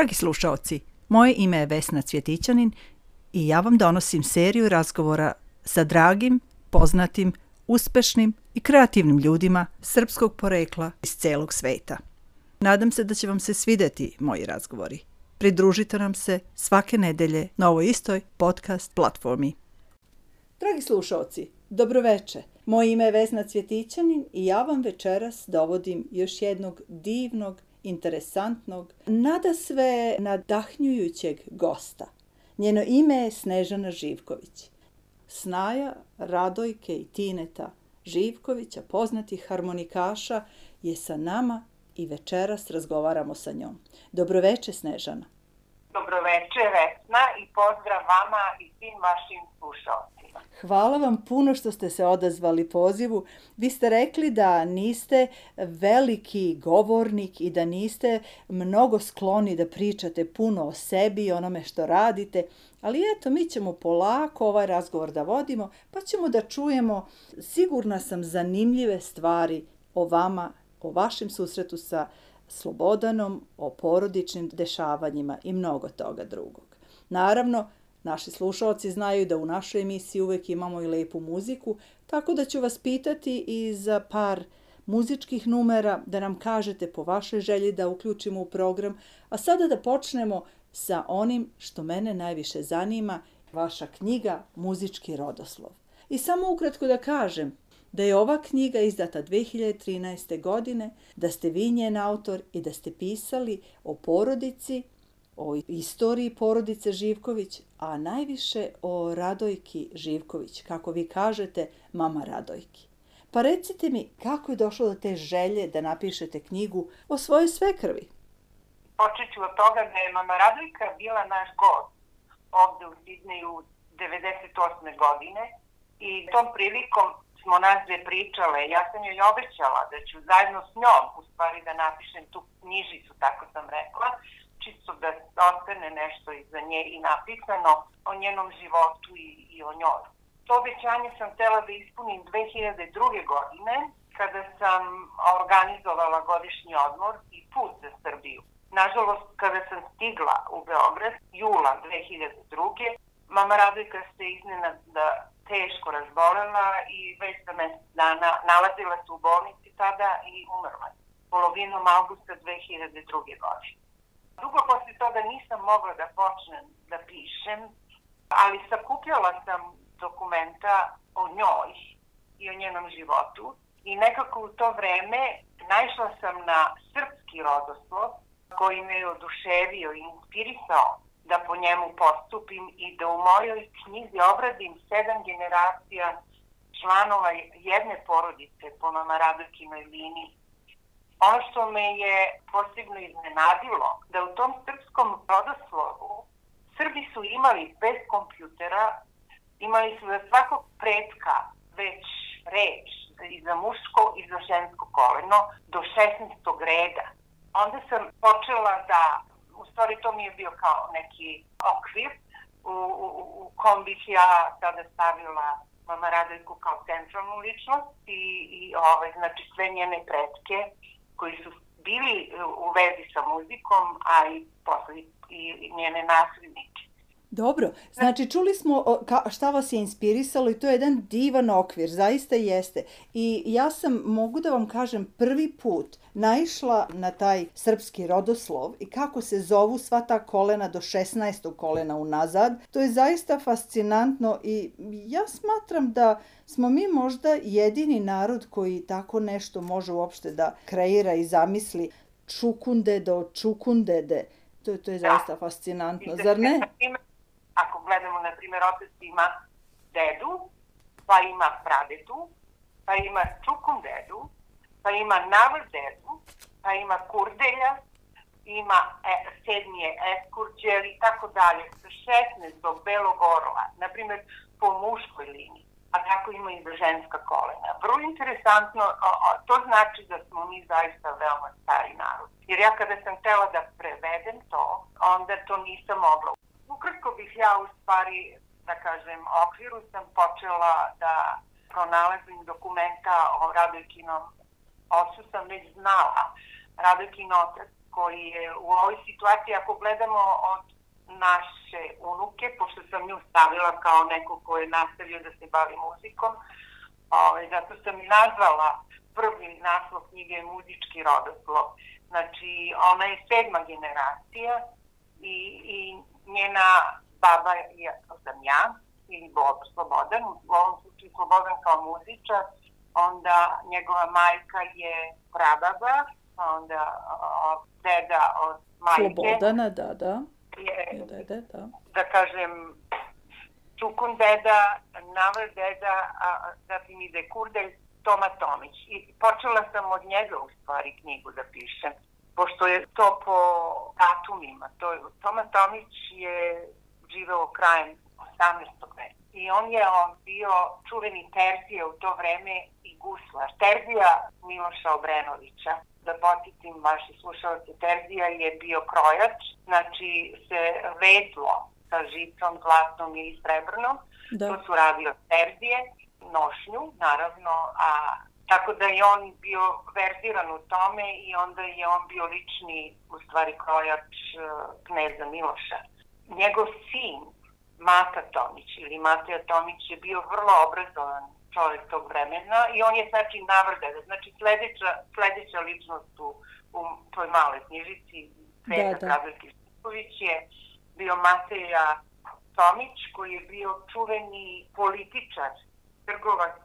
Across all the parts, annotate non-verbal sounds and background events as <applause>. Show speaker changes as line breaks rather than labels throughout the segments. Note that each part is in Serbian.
Dragi slušaoci, moje ime je Vesna Cvjetićanin i ja vam donosim seriju razgovora sa dragim, poznatim, uspešnim i kreativnim ljudima srpskog porekla iz celog sveta. Nadam se da će vam se svideti moji razgovori. Pridružite nam se svake nedelje na ovoj istoj podcast platformi. Dragi slušaoci, dobroveče. Moje ime je Vesna Cvjetićanin i ja vam večeras dovodim još jednog divnog, interesantnog, nada sve nadahnjujućeg gosta. Njeno ime je Snežana Živković. Snaja, Radojke i Tineta Živkovića, poznatih harmonikaša, je sa nama i večeras razgovaramo sa njom. Dobroveče, Snežana.
Dobroveče, Vesna, i pozdrav vama i svim vašim slušalcima.
Hvala vam puno što ste se odazvali pozivu. Vi ste rekli da niste veliki govornik i da niste mnogo skloni da pričate puno o sebi i onome što radite, ali eto, mi ćemo polako ovaj razgovor da vodimo, pa ćemo da čujemo, sigurna sam, zanimljive stvari o vama, o vašem susretu sa Slobodanom, o porodičnim dešavanjima i mnogo toga drugog. Naravno, naši slušalci znaju da u našoj emisiji uvek imamo i lepu muziku, tako da ću vas pitati i za par muzičkih numera da nam kažete po vašoj želji da uključimo u program, a sada da počnemo sa onim što mene najviše zanima, vaša knjiga Muzički rodoslov. I samo ukratko da kažem, da je ova knjiga izdata 2013. godine, da ste vi njen autor i da ste pisali o porodici, o istoriji porodice Živković, a najviše o Radojki Živković, kako vi kažete, mama Radojki. Pa recite mi kako je došlo do te želje da napišete knjigu o svojoj svekrvi?
Počet ću od toga da je mama Radojka bila naš gost ovde u Sidneju 98. godine i tom prilikom smo nas dve pričale. Ja sam joj obećala da ću zajedno s njom, u stvari da napišem tu knjižicu, tako sam rekla, čisto da ostane nešto iza nje i napisano o njenom životu i, i o njoj. To obećanje sam htela da ispunim 2002. godine, kada sam organizovala godišnji odmor i put za Srbiju. Nažalost, kada sam stigla u Beograd, jula 2002. Mama Radojka se iznenada teško razbolela i već za mesec dana nalazila se u bolnici tada i umrla. Polovinom augusta 2002. godine. Dugo posle toga nisam mogla da počnem da pišem, ali sakupljala sam dokumenta o njoj i o njenom životu i nekako u to vreme naišla sam na srpski rodoslov koji me je oduševio i inspirisao da po njemu postupim i da u mojoj knjizi obradim sedam generacija članova jedne porodice po mama Radojkinoj liniji. Ono što me je posebno iznenadilo, da u tom srpskom rodoslovu Srbi su imali bez kompjutera, imali su za svakog pretka već reč i za muško i za žensko koleno do 16. reda. Onda sam počela da stvari to mi je bio kao neki okvir u, u, u kom bih ja sada stavila mama Radojku kao centralnu ličnost i, i ovaj, znači sve njene pretke koji su bili u vezi sa muzikom, a i posle i njene naslednike.
Dobro, znači čuli smo šta vas je inspirisalo i to je jedan divan okvir, zaista jeste. I ja sam, mogu da vam kažem, prvi put naišla na taj srpski rodoslov i kako se zovu sva ta kolena do 16. kolena unazad. To je zaista fascinantno i ja smatram da smo mi možda jedini narod koji tako nešto može uopšte da kreira i zamisli čukunde do čukundede. To, to je zaista fascinantno, zar ne?
Ako gledamo, na primjer, otac ima dedu, pa ima pradedu, pa ima čukum dedu, pa ima navr dedu, pa ima kurdelja, ima e, sedmi je i tako dalje, sa 16 do belog orla, na primjer, po muškoj liniji, a tako ima i za ženska kolena. Vrlo interesantno, to znači da smo mi zaista veoma stari narod. Jer ja kada sam htela da prevedem to, onda to nisam mogla ukratko bih ja u stvari, da kažem, okviru sam počela da pronalazim dokumenta o Radojkinom ocu sam već znala. Radojkin otac koji je u ovoj situaciji, ako gledamo od naše unuke, pošto sam nju stavila kao neko ko je nastavio da se bavi muzikom, ovaj, zato sam i nazvala prvi naslov knjige Muzički rodoslov. Znači, ona je sedma generacija i, i njena baba je, to sam ja, ili Bob Slobodan, u ovom slučaju Slobodan kao muzičar, onda njegova majka je prababa, onda o, deda od majke.
Slobodana, da, da.
Je,
dede, da.
da kažem, Čukun deda, Navr deda, a zatim ide Kurdelj, Toma Tomić. I počela sam od njega u stvari knjigu da pišem, pošto je to po datumima. To, Toma Tomić je živeo krajem 18. veka. I on je on bio čuveni Terzija u to vreme i guslar. Terzija Miloša Obrenovića. Da potitim vaše slušalce, Terzija je bio krojač, znači se vedlo sa žicom, zlatnom ili srebrnom. Da. To su radio Terzije nošnju, naravno, a tako da je on bio verziran u tome i onda je on bio lični, u stvari, krojač uh, kneza Miloša. Njegov sin, Mata Tomić ili Matija Tomić je bio vrlo obrazovan čovjek tog vremena i on je znači navrdan. Znači sledeća, sledeća ličnost u, u toj maloj knjižici Sveta da, da. Krabilki je bio Mateja Tomić koji je bio čuveni političar trgovac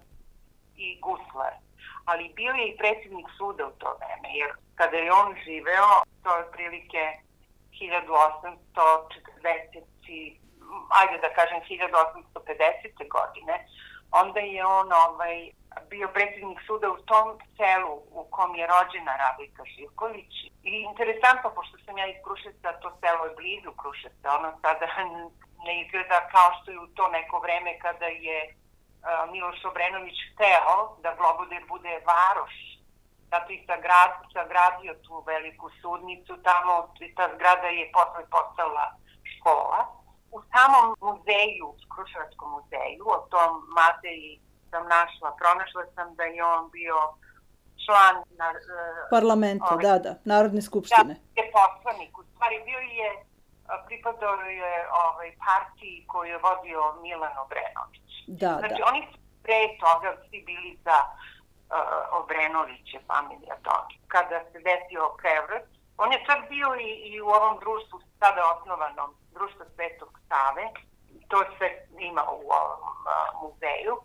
i guslar. Ali bio je i predsjednik suda u to vreme, jer kada je on živeo, to je otprilike 1840 ajde da kažem 1850. godine, onda je on ovaj, bio predsjednik suda u tom selu u kom je rođena Radojka Živković. I interesantno, pošto sam ja iz Kruševca, to selo je blizu Kruševca, ono sada <laughs> ne izgleda kao što je u to neko vreme kada je Miloš Obrenović hteo da Globodir bude varoš, zato i sagrad, sagradio tu veliku sudnicu, tamo ta zgrada je posle postala škola. U samom muzeju, Kruševačkom muzeju, o tom Mateji sam našla, pronašla sam da je on bio član na,
uh, parlamenta, ovaj, da, da, Narodne skupštine.
Da, je poslanik. U stvari bio je, pripadao je ovaj, partiji koju je vodio Milan Obrenović.
Da,
znači,
da.
oni su pre toga svi bili za uh, Obrenoviće, familija Toki. Kada se desio prevrat, on je čak bio i, i u ovom društvu, sada osnovanom, društvo Svetog Save, to sve ima u ovom uh, muzeju.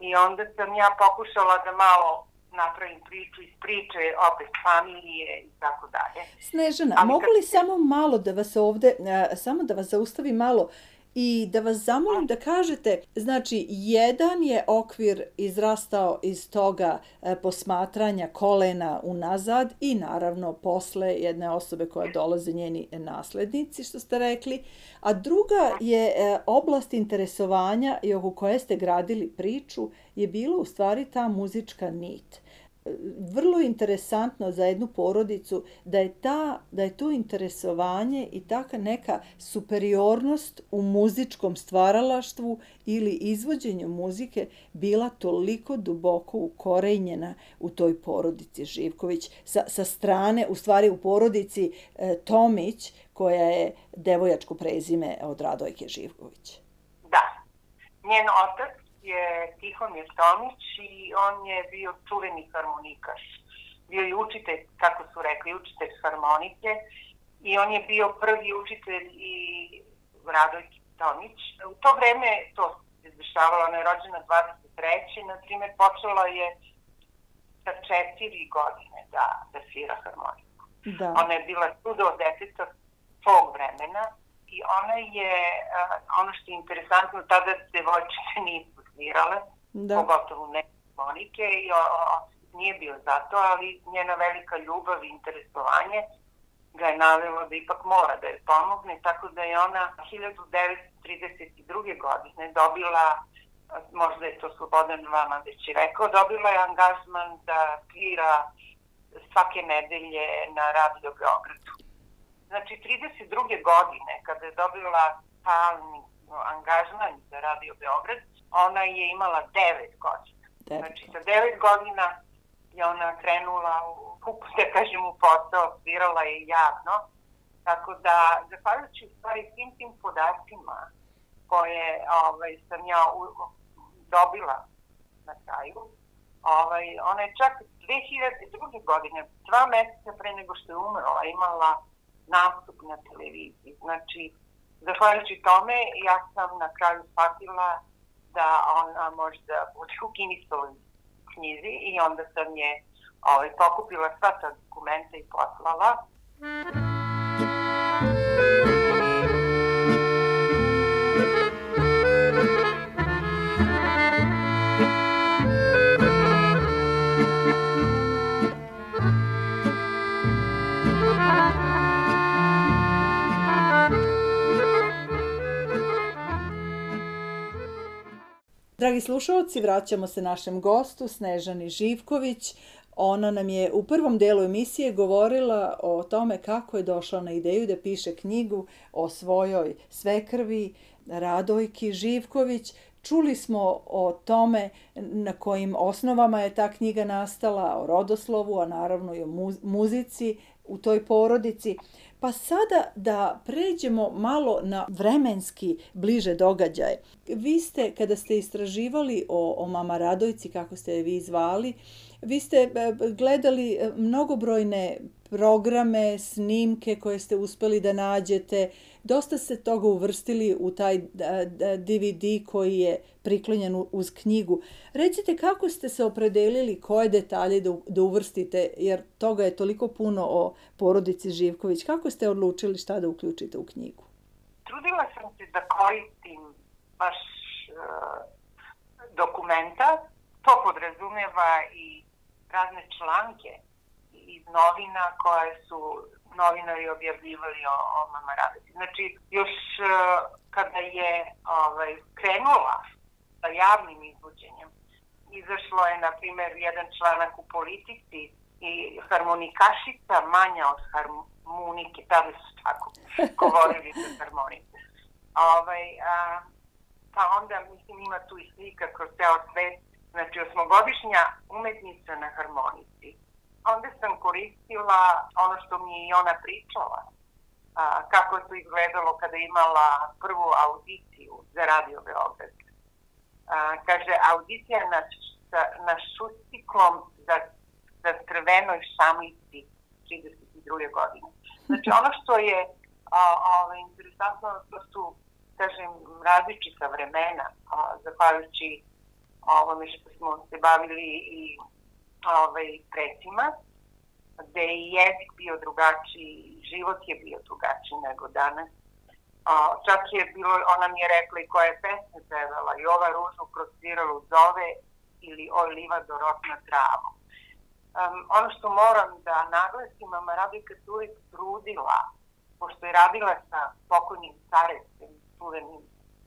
I onda sam ja pokušala da malo napravim priču iz priče, opet familije i tako dalje.
Snežana, Ali mogu li kad... samo malo da vas ovde, uh, samo da vas zaustavi malo, i da vas zamolim da kažete, znači, jedan je okvir izrastao iz toga e, posmatranja kolena unazad i naravno posle jedne osobe koja dolaze njeni naslednici, što ste rekli, a druga je e, oblast interesovanja i oko koje ste gradili priču je bilo u stvari ta muzička nit vrlo interesantno za jednu porodicu da je ta da je to interesovanje i taka neka superiornost u muzičkom stvaralaštvu ili izvođenju muzike bila toliko duboko ukorenjena u toj porodici Živković sa, sa strane u stvari u porodici e, Tomić koja je devojačko prezime od Radojke Živković.
Da. Njen otac je Tihomir Tomić i on je bio čuveni harmonikaš. Bio je učitelj, kako su rekli, učitelj harmonike i on je bio prvi učitelj i Radoj Tomić. U to vreme to se dešavalo, ona je rođena 23. Na primjer, počela je sa četiri godine da, da svira harmoniku. Da. Ona je bila čudo od deteta svog vremena i ona je, ono što je interesantno, tada devojčice nisu svirale, da. pogotovo ne Monike i o, o, nije bio zato, ali njena velika ljubav i interesovanje ga je navelo da ipak mora da je pomogne, tako da je ona 1932. godine dobila, možda je to Slobodan vama već i rekao, dobila je angažman da svira svake nedelje na Radio Beogradu. Znači, 32. godine, kada je dobila stalni angažman za Radio Beograd, ona je imala 9 godina. Devet. Znači, sa 9 godina je ona krenula u, <laughs> da kažem, u posao, svirala je javno. Tako da, zahvaljujući stvari svim tim podacima koje ovaj, sam ja u, dobila na kraju, ovaj, ona je čak 2002. godine, dva meseca pre nego što je umrla, imala nastup na televiziji. Znači, zahvaljujući tome, ja sam na kraju shvatila da ona možda bude u Guinnessovoj knjizi i onda sam je ovaj, pokupila sva ta dokumenta i poslala.
Dragi slušalci, vraćamo se našem gostu Snežani Živković. Ona nam je u prvom delu emisije govorila o tome kako je došla na ideju da piše knjigu o svojoj svekrvi Radojki Živković. Čuli smo o tome na kojim osnovama je ta knjiga nastala, o rodoslovu, a naravno i o muzici u toj porodici. Pa sada da pređemo malo na vremenski bliže događaje. Vi ste, kada ste istraživali o, o Mama Radojci, kako ste je vi zvali, vi ste e, gledali e, mnogobrojne programe, snimke koje ste uspeli da nađete. Dosta ste toga uvrstili u taj DVD koji je priklonjen uz knjigu. Recite kako ste se opredelili koje detalje da, da uvrstite, jer toga je toliko puno o porodici Živković. Kako ste odlučili šta da uključite u knjigu?
Trudila sam se da koristim baš uh, dokumenta. To podrazumeva i razne članke iz novina koje su novinari objavljivali o, o Mama Radeti. Znači, još uh, kada je ovaj, krenula sa javnim izvođenjem, izašlo je, na primer, jedan članak u politici i harmonikašica manja od harmonike, tada su tako <laughs> govorili za harmonike. Ovaj, a, pa onda, mislim, ima tu i slika kroz ceo svet, znači osmogodišnja umetnica na harmonici onda sam koristila ono što mi je i ona pričala, a, kako je to izgledalo kada imala prvu audiciju za Radio Beograd. A, kaže, audicija na, na šustiklom za, za crvenoj šamici 32. godine. Znači, ono što je a, a, interesantno, to su, kažem, različita vremena, a, zahvaljujući ovome što smo se bavili i ovaj, precima, gde je jezik bio drugačiji, život je bio drugačiji nego danas. A, čak je bilo, ona mi je rekla i koja je pesma pevala, i ova ružu kroz sviralu zove ili oj liva rot na travu. Um, ono što moram da naglasim, mama Radojka se uvijek trudila, pošto je radila sa pokojnim starecem, čuvenim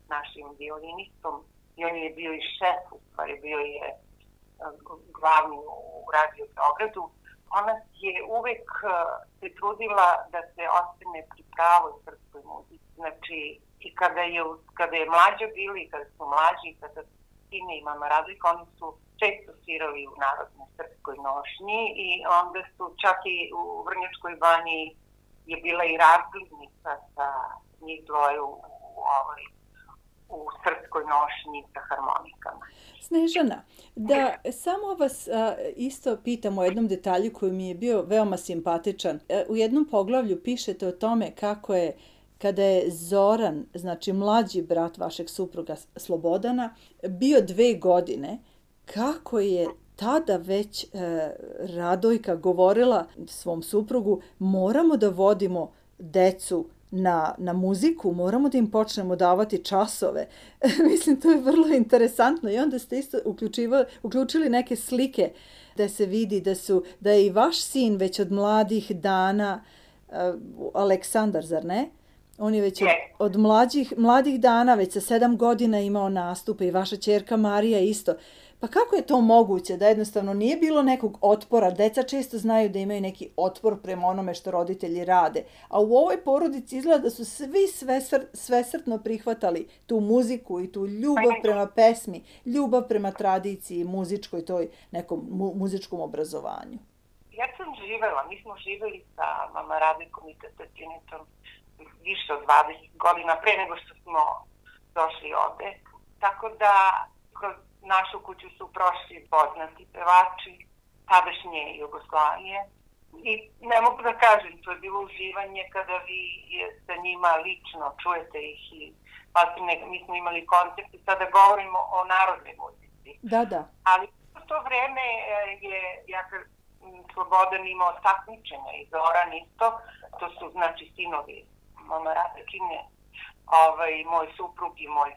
našim violinistom, i on je bio i šef, u stvari bio je glavni u Radio Beogradu, ona je uvek uh, se trudila da se ostane pri pravoj srpskoj muzici. Znači, i kada je, kada je mlađa bili, kada su mlađi, kada Sine i Mama Radojka, oni su često svirali u Narodnoj srpskoj nošnji i onda su čak i u Vrnjačkoj banji je bila i razglednica sa njih dvoje u, u, ovoj, u srpskoj nošnji sa harmonikama.
Snežana, da samo vas a, isto pitam o jednom detalju koji mi je bio veoma simpatičan. E, u jednom poglavlju pišete o tome kako je kada je Zoran, znači mlađi brat vašeg supruga Slobodana, bio dve godine, kako je tada već e, Radojka govorila svom suprugu moramo da vodimo decu na, na muziku, moramo da im počnemo davati časove. <laughs> Mislim, to je vrlo interesantno i onda ste isto uključili neke slike da se vidi da su da je i vaš sin već od mladih dana uh, Aleksandar, zar ne? On je već od, od mlađih, mladih dana, već sa sedam godina imao nastupe i vaša čerka Marija isto. Pa kako je to moguće da jednostavno nije bilo nekog otpora? Deca često znaju da imaju neki otpor prema onome što roditelji rade. A u ovoj porodici izgleda da su svi svesr, svesrtno prihvatali tu muziku i tu ljubav prema pesmi, ljubav prema tradiciji, muzičkoj, toj nekom mu, muzičkom obrazovanju.
Ja sam živela, mi smo živeli sa mama Radikom i tetatinicom više od 20 godina pre nego što smo došli ovde. Tako da kroz našu kuću su prošli poznati pevači tadašnje Jugoslavije. I ne mogu da kažem, to je bilo uživanje kada vi sa njima lično čujete ih i pa ne, mi smo imali koncert i sada govorimo o narodnoj muzici.
Da, da.
Ali u to vreme e, je, ja Slobodan imao takmičenja i Zoran isto, to su znači sinovi mama Radekinje, ovaj, moj suprug i moj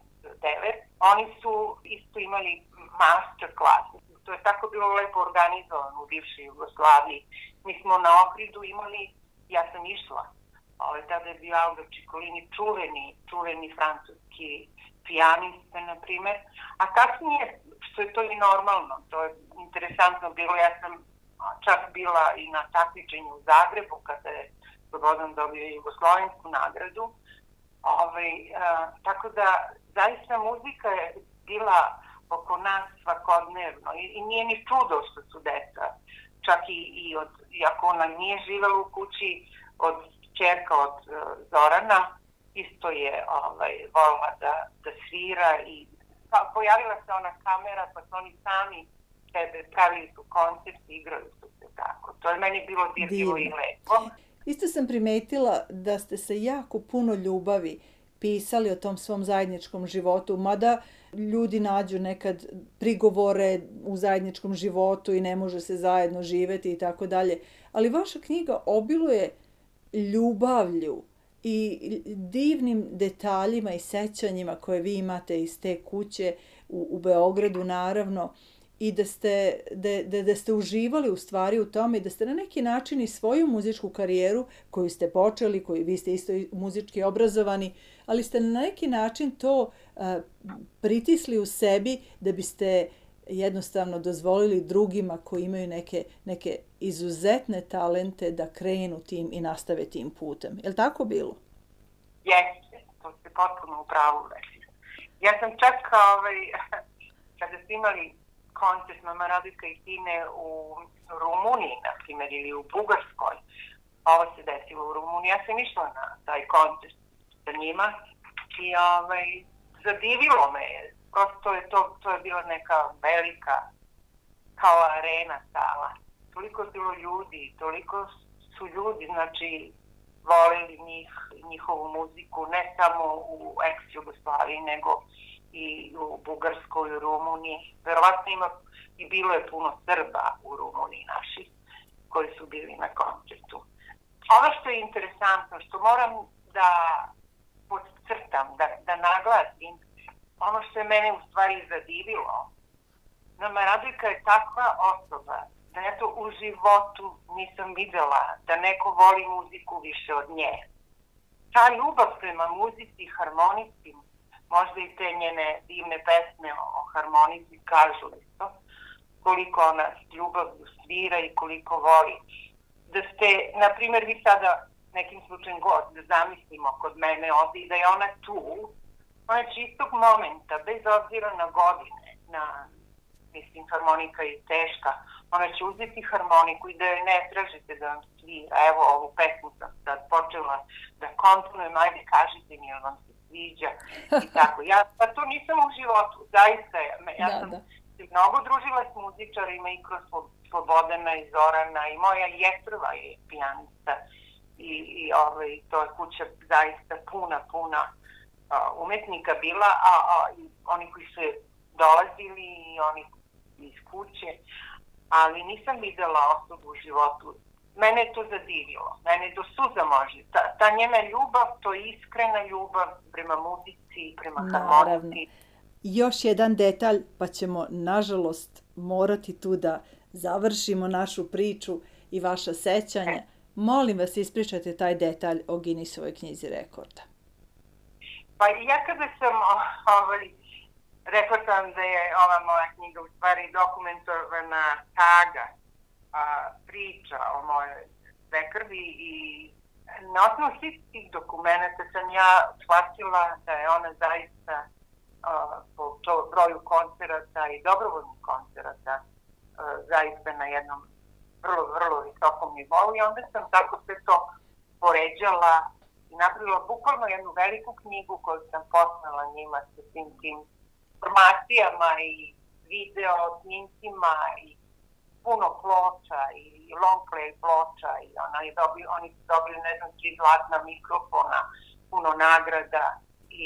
oni su isto imali master class. To je tako bilo lepo organizovano u bivšoj Jugoslaviji. Mi smo na Ohridu imali, ja sam išla, ovaj, tada je bio Albert Čikolini, čuveni, čuveni francuski pijanista, na primer. A kasnije, što je to i normalno, to je interesantno bilo, ja sam čak bila i na takmičenju u Zagrebu, kada je Slobodan dobio jugoslovensku nagradu. Ovaj, a, tako da, zaista muzika je bila oko nas svakodnevno i, i nije ni čudo što su deca. Čak i, i od, iako ona nije živela u kući, od čerka od uh, Zorana, isto je ovaj, volila da, da svira i pa, pojavila se ona kamera pa su oni sami sebe pravili su koncert i igrali su se tako. To je meni bilo dirljivo i lepo.
Isto sam primetila da ste se jako puno ljubavi pisali o tom svom zajedničkom životu, mada ljudi nađu nekad prigovore u zajedničkom životu i ne može se zajedno živeti i tako dalje. Ali vaša knjiga obiluje ljubavlju i divnim detaljima i sećanjima koje vi imate iz te kuće u, u Beogradu naravno i da ste, da, da, da ste uživali u stvari u tome i da ste na neki način i svoju muzičku karijeru koju ste počeli, koju vi ste isto muzički obrazovani, ali ste na neki način to a, pritisli u sebi da biste jednostavno dozvolili drugima koji imaju neke, neke izuzetne talente da krenu tim i nastave tim putem. Je li tako bilo?
Jeste, to ste potpuno u pravu Ja sam čak ovaj, <laughs> kada ste imali koncert Mama Radojka i Tine u Rumuniji, na primjer, ili u Bugarskoj. Ovo se desilo u Rumuniji. Ja sam išla na taj koncert sa njima i ovaj, zadivilo me. Prosto je to, to je bila neka velika kao arena sala. Toliko je bilo ljudi, toliko su ljudi, znači, voleli njih, njihovu muziku, ne samo u ex-Jugoslaviji, nego i u Bugarskoj, u Rumuniji. Verovatno ima i bilo je puno Srba u Rumuniji naših koji su bili na koncertu. Ono što je interesantno, što moram da podcrtam, da, da naglasim, ono što je mene u stvari zadivilo, Nama Radojka je takva osoba da ja to u životu nisam videla da neko voli muziku više od nje. Ta ljubav prema muzici i harmonici možda i te njene divne pesme o harmonici kažu isto, koliko ona ljubavlju svira i koliko voli. Da ste, na primjer, vi sada nekim slučajem god, da zamislimo kod mene ovde i da je ona tu, ona će istog momenta, bez obzira na godine, na, mislim, harmonika je teška, ona će uzeti harmoniku i da je ne tražite da vam svira. Evo, ovu pesmu sam sad počela da komponujem, ajde kažite mi, jel vam se sviđa i tako. Ja pa to nisam u životu, zaista. Ja da, sam da. se mnogo družila s muzičarima i kroz Slobodana i Zorana i moja jetrva je pijanista i, i ovaj, to je kuća zaista puna, puna uh, umetnika bila, a, a i oni koji su dolazili i oni iz kuće, ali nisam videla osobu u životu mene je to zadivilo. Mene do suza može. Ta, ta njena ljubav, to je iskrena ljubav prema muzici, prema harmonici.
Još jedan detalj, pa ćemo, nažalost, morati tu da završimo našu priču i vaša sećanja. Molim vas, ispričajte taj detalj o Guinnessovoj knjizi rekorda.
Pa ja kada sam ovaj, rekla sam da je ova moja knjiga u stvari dokumentovana saga, a, priča o mojoj rekordi i na osnovu svih tih dokumenta sam ja shvatila da je ona zaista a, po to broju koncerata i dobrovoljnih koncerata a, zaista na jednom vrlo, vrlo visokom nivou i onda sam tako sve to poređala i napravila bukvalno jednu veliku knjigu koju sam poslala njima sa svim tim informacijama i video snimcima i puno ploča i long play ploča i ona je dobili, oni su dobili ne znam tri zlatna mikrofona, puno nagrada i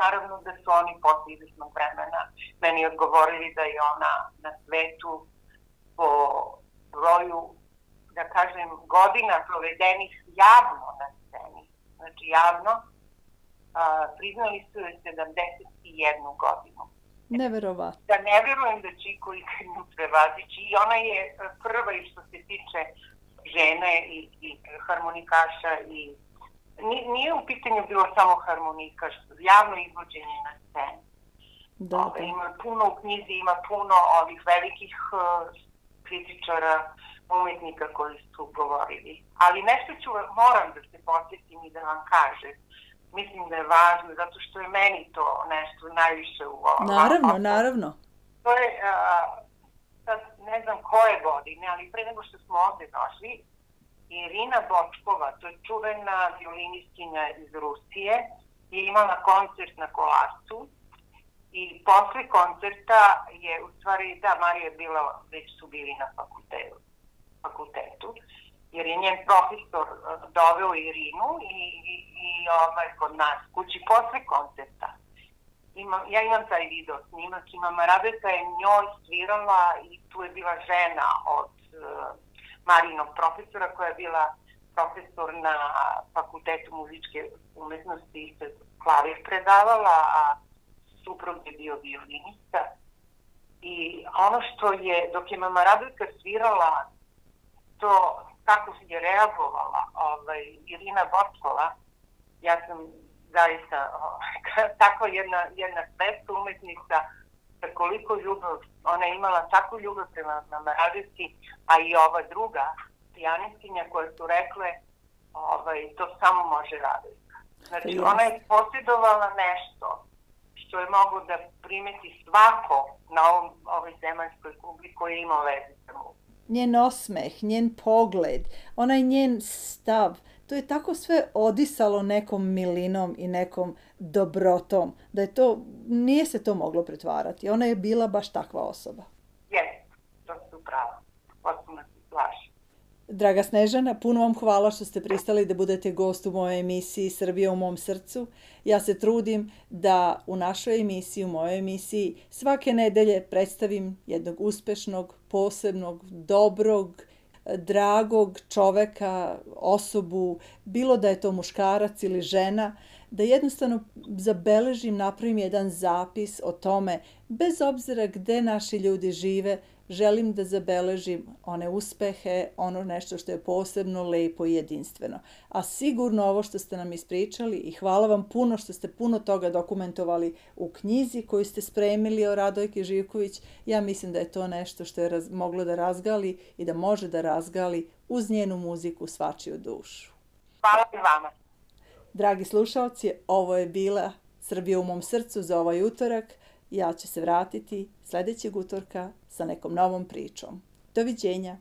naravno da su oni posle izličnog vremena meni odgovorili da je ona na svetu po broju, da kažem, godina provedenih javno na sceni, znači javno, a, priznali su je 71 godinu.
Neverovatno.
Da ne verujem da će iko ikad nju prevazići. I ona je prva i što se tiče žene i, i harmonikaša i nije u pitanju bilo samo harmonikaš, javno izvođenje na sceni. Da, da. Ima puno u knjizi, ima puno ovih velikih uh, kritičara, umetnika koji su govorili. Ali nešto ću, moram da se posjetim i da vam kažem. Mislim da je važno, zato što je meni to nešto najviše u ovom.
Naravno, naravno.
To je, uh, sad ne znam koje godine, ali pre nego što smo ovde došli, Irina Bočkova, to je čuvena violinistinja iz Rusije, je imala koncert na Kolarcu I posle koncerta je, u stvari, da, Marija je bila, već su bili na fakultetu, fakultetu jer je njen profesor e, doveo Irinu i, i, i ovaj, kod nas kući posle koncerta. Ima, ja imam taj video snimak, imam Radeta je njoj svirala i tu je bila žena od uh, Marinog profesora koja je bila profesor na fakultetu muzičke umetnosti i se klavir predavala, a suprug je bio violinista. I ono što je, dok je mama Radojka svirala, to kako je reagovala ovaj, Irina Botkova, ja sam zaista <laughs> takva jedna, jedna svetska umetnica, sa koliko ljubav, ona je imala takvu ljubav prema mama Radojci, a i ova druga, pijanistinja koje su rekle, ovaj, to samo može Radojka. Znači, ona je posjedovala nešto što je mogo da primeti svako na ovom, ovoj zemaljskoj kugli koji je imao veze sa mu.
Njen osmeh, njen pogled, onaj njen stav, to je tako sve odisalo nekom milinom i nekom dobrotom, da je to, nije se to moglo pretvarati. Ona je bila baš takva osoba.
Jeste, to se upravo. Potpuno se slažem.
Draga Snežana, puno vam hvala što ste pristali da budete gost u mojoj emisiji Srbija u mom srcu. Ja se trudim da u našoj emisiji, u mojoj emisiji, svake nedelje predstavim jednog uspešnog, posebnog, dobrog, dragog čoveka, osobu, bilo da je to muškarac ili žena, da jednostavno zabeležim, napravim jedan zapis o tome, bez obzira gde naši ljudi žive, želim da zabeležim one uspehe, ono nešto što je posebno lepo i jedinstveno. A sigurno ovo što ste nam ispričali i hvala vam puno što ste puno toga dokumentovali u knjizi koju ste spremili o Radojke Živković, ja mislim da je to nešto što je raz, moglo da razgali i da može da razgali uz njenu muziku svačiju dušu.
Hvala i vama.
Dragi slušalci, ovo je bila Srbija u mom srcu za ovaj utorak. Ja ću se vratiti sledećeg utorka sa nekom novom pričom. Doviđenja!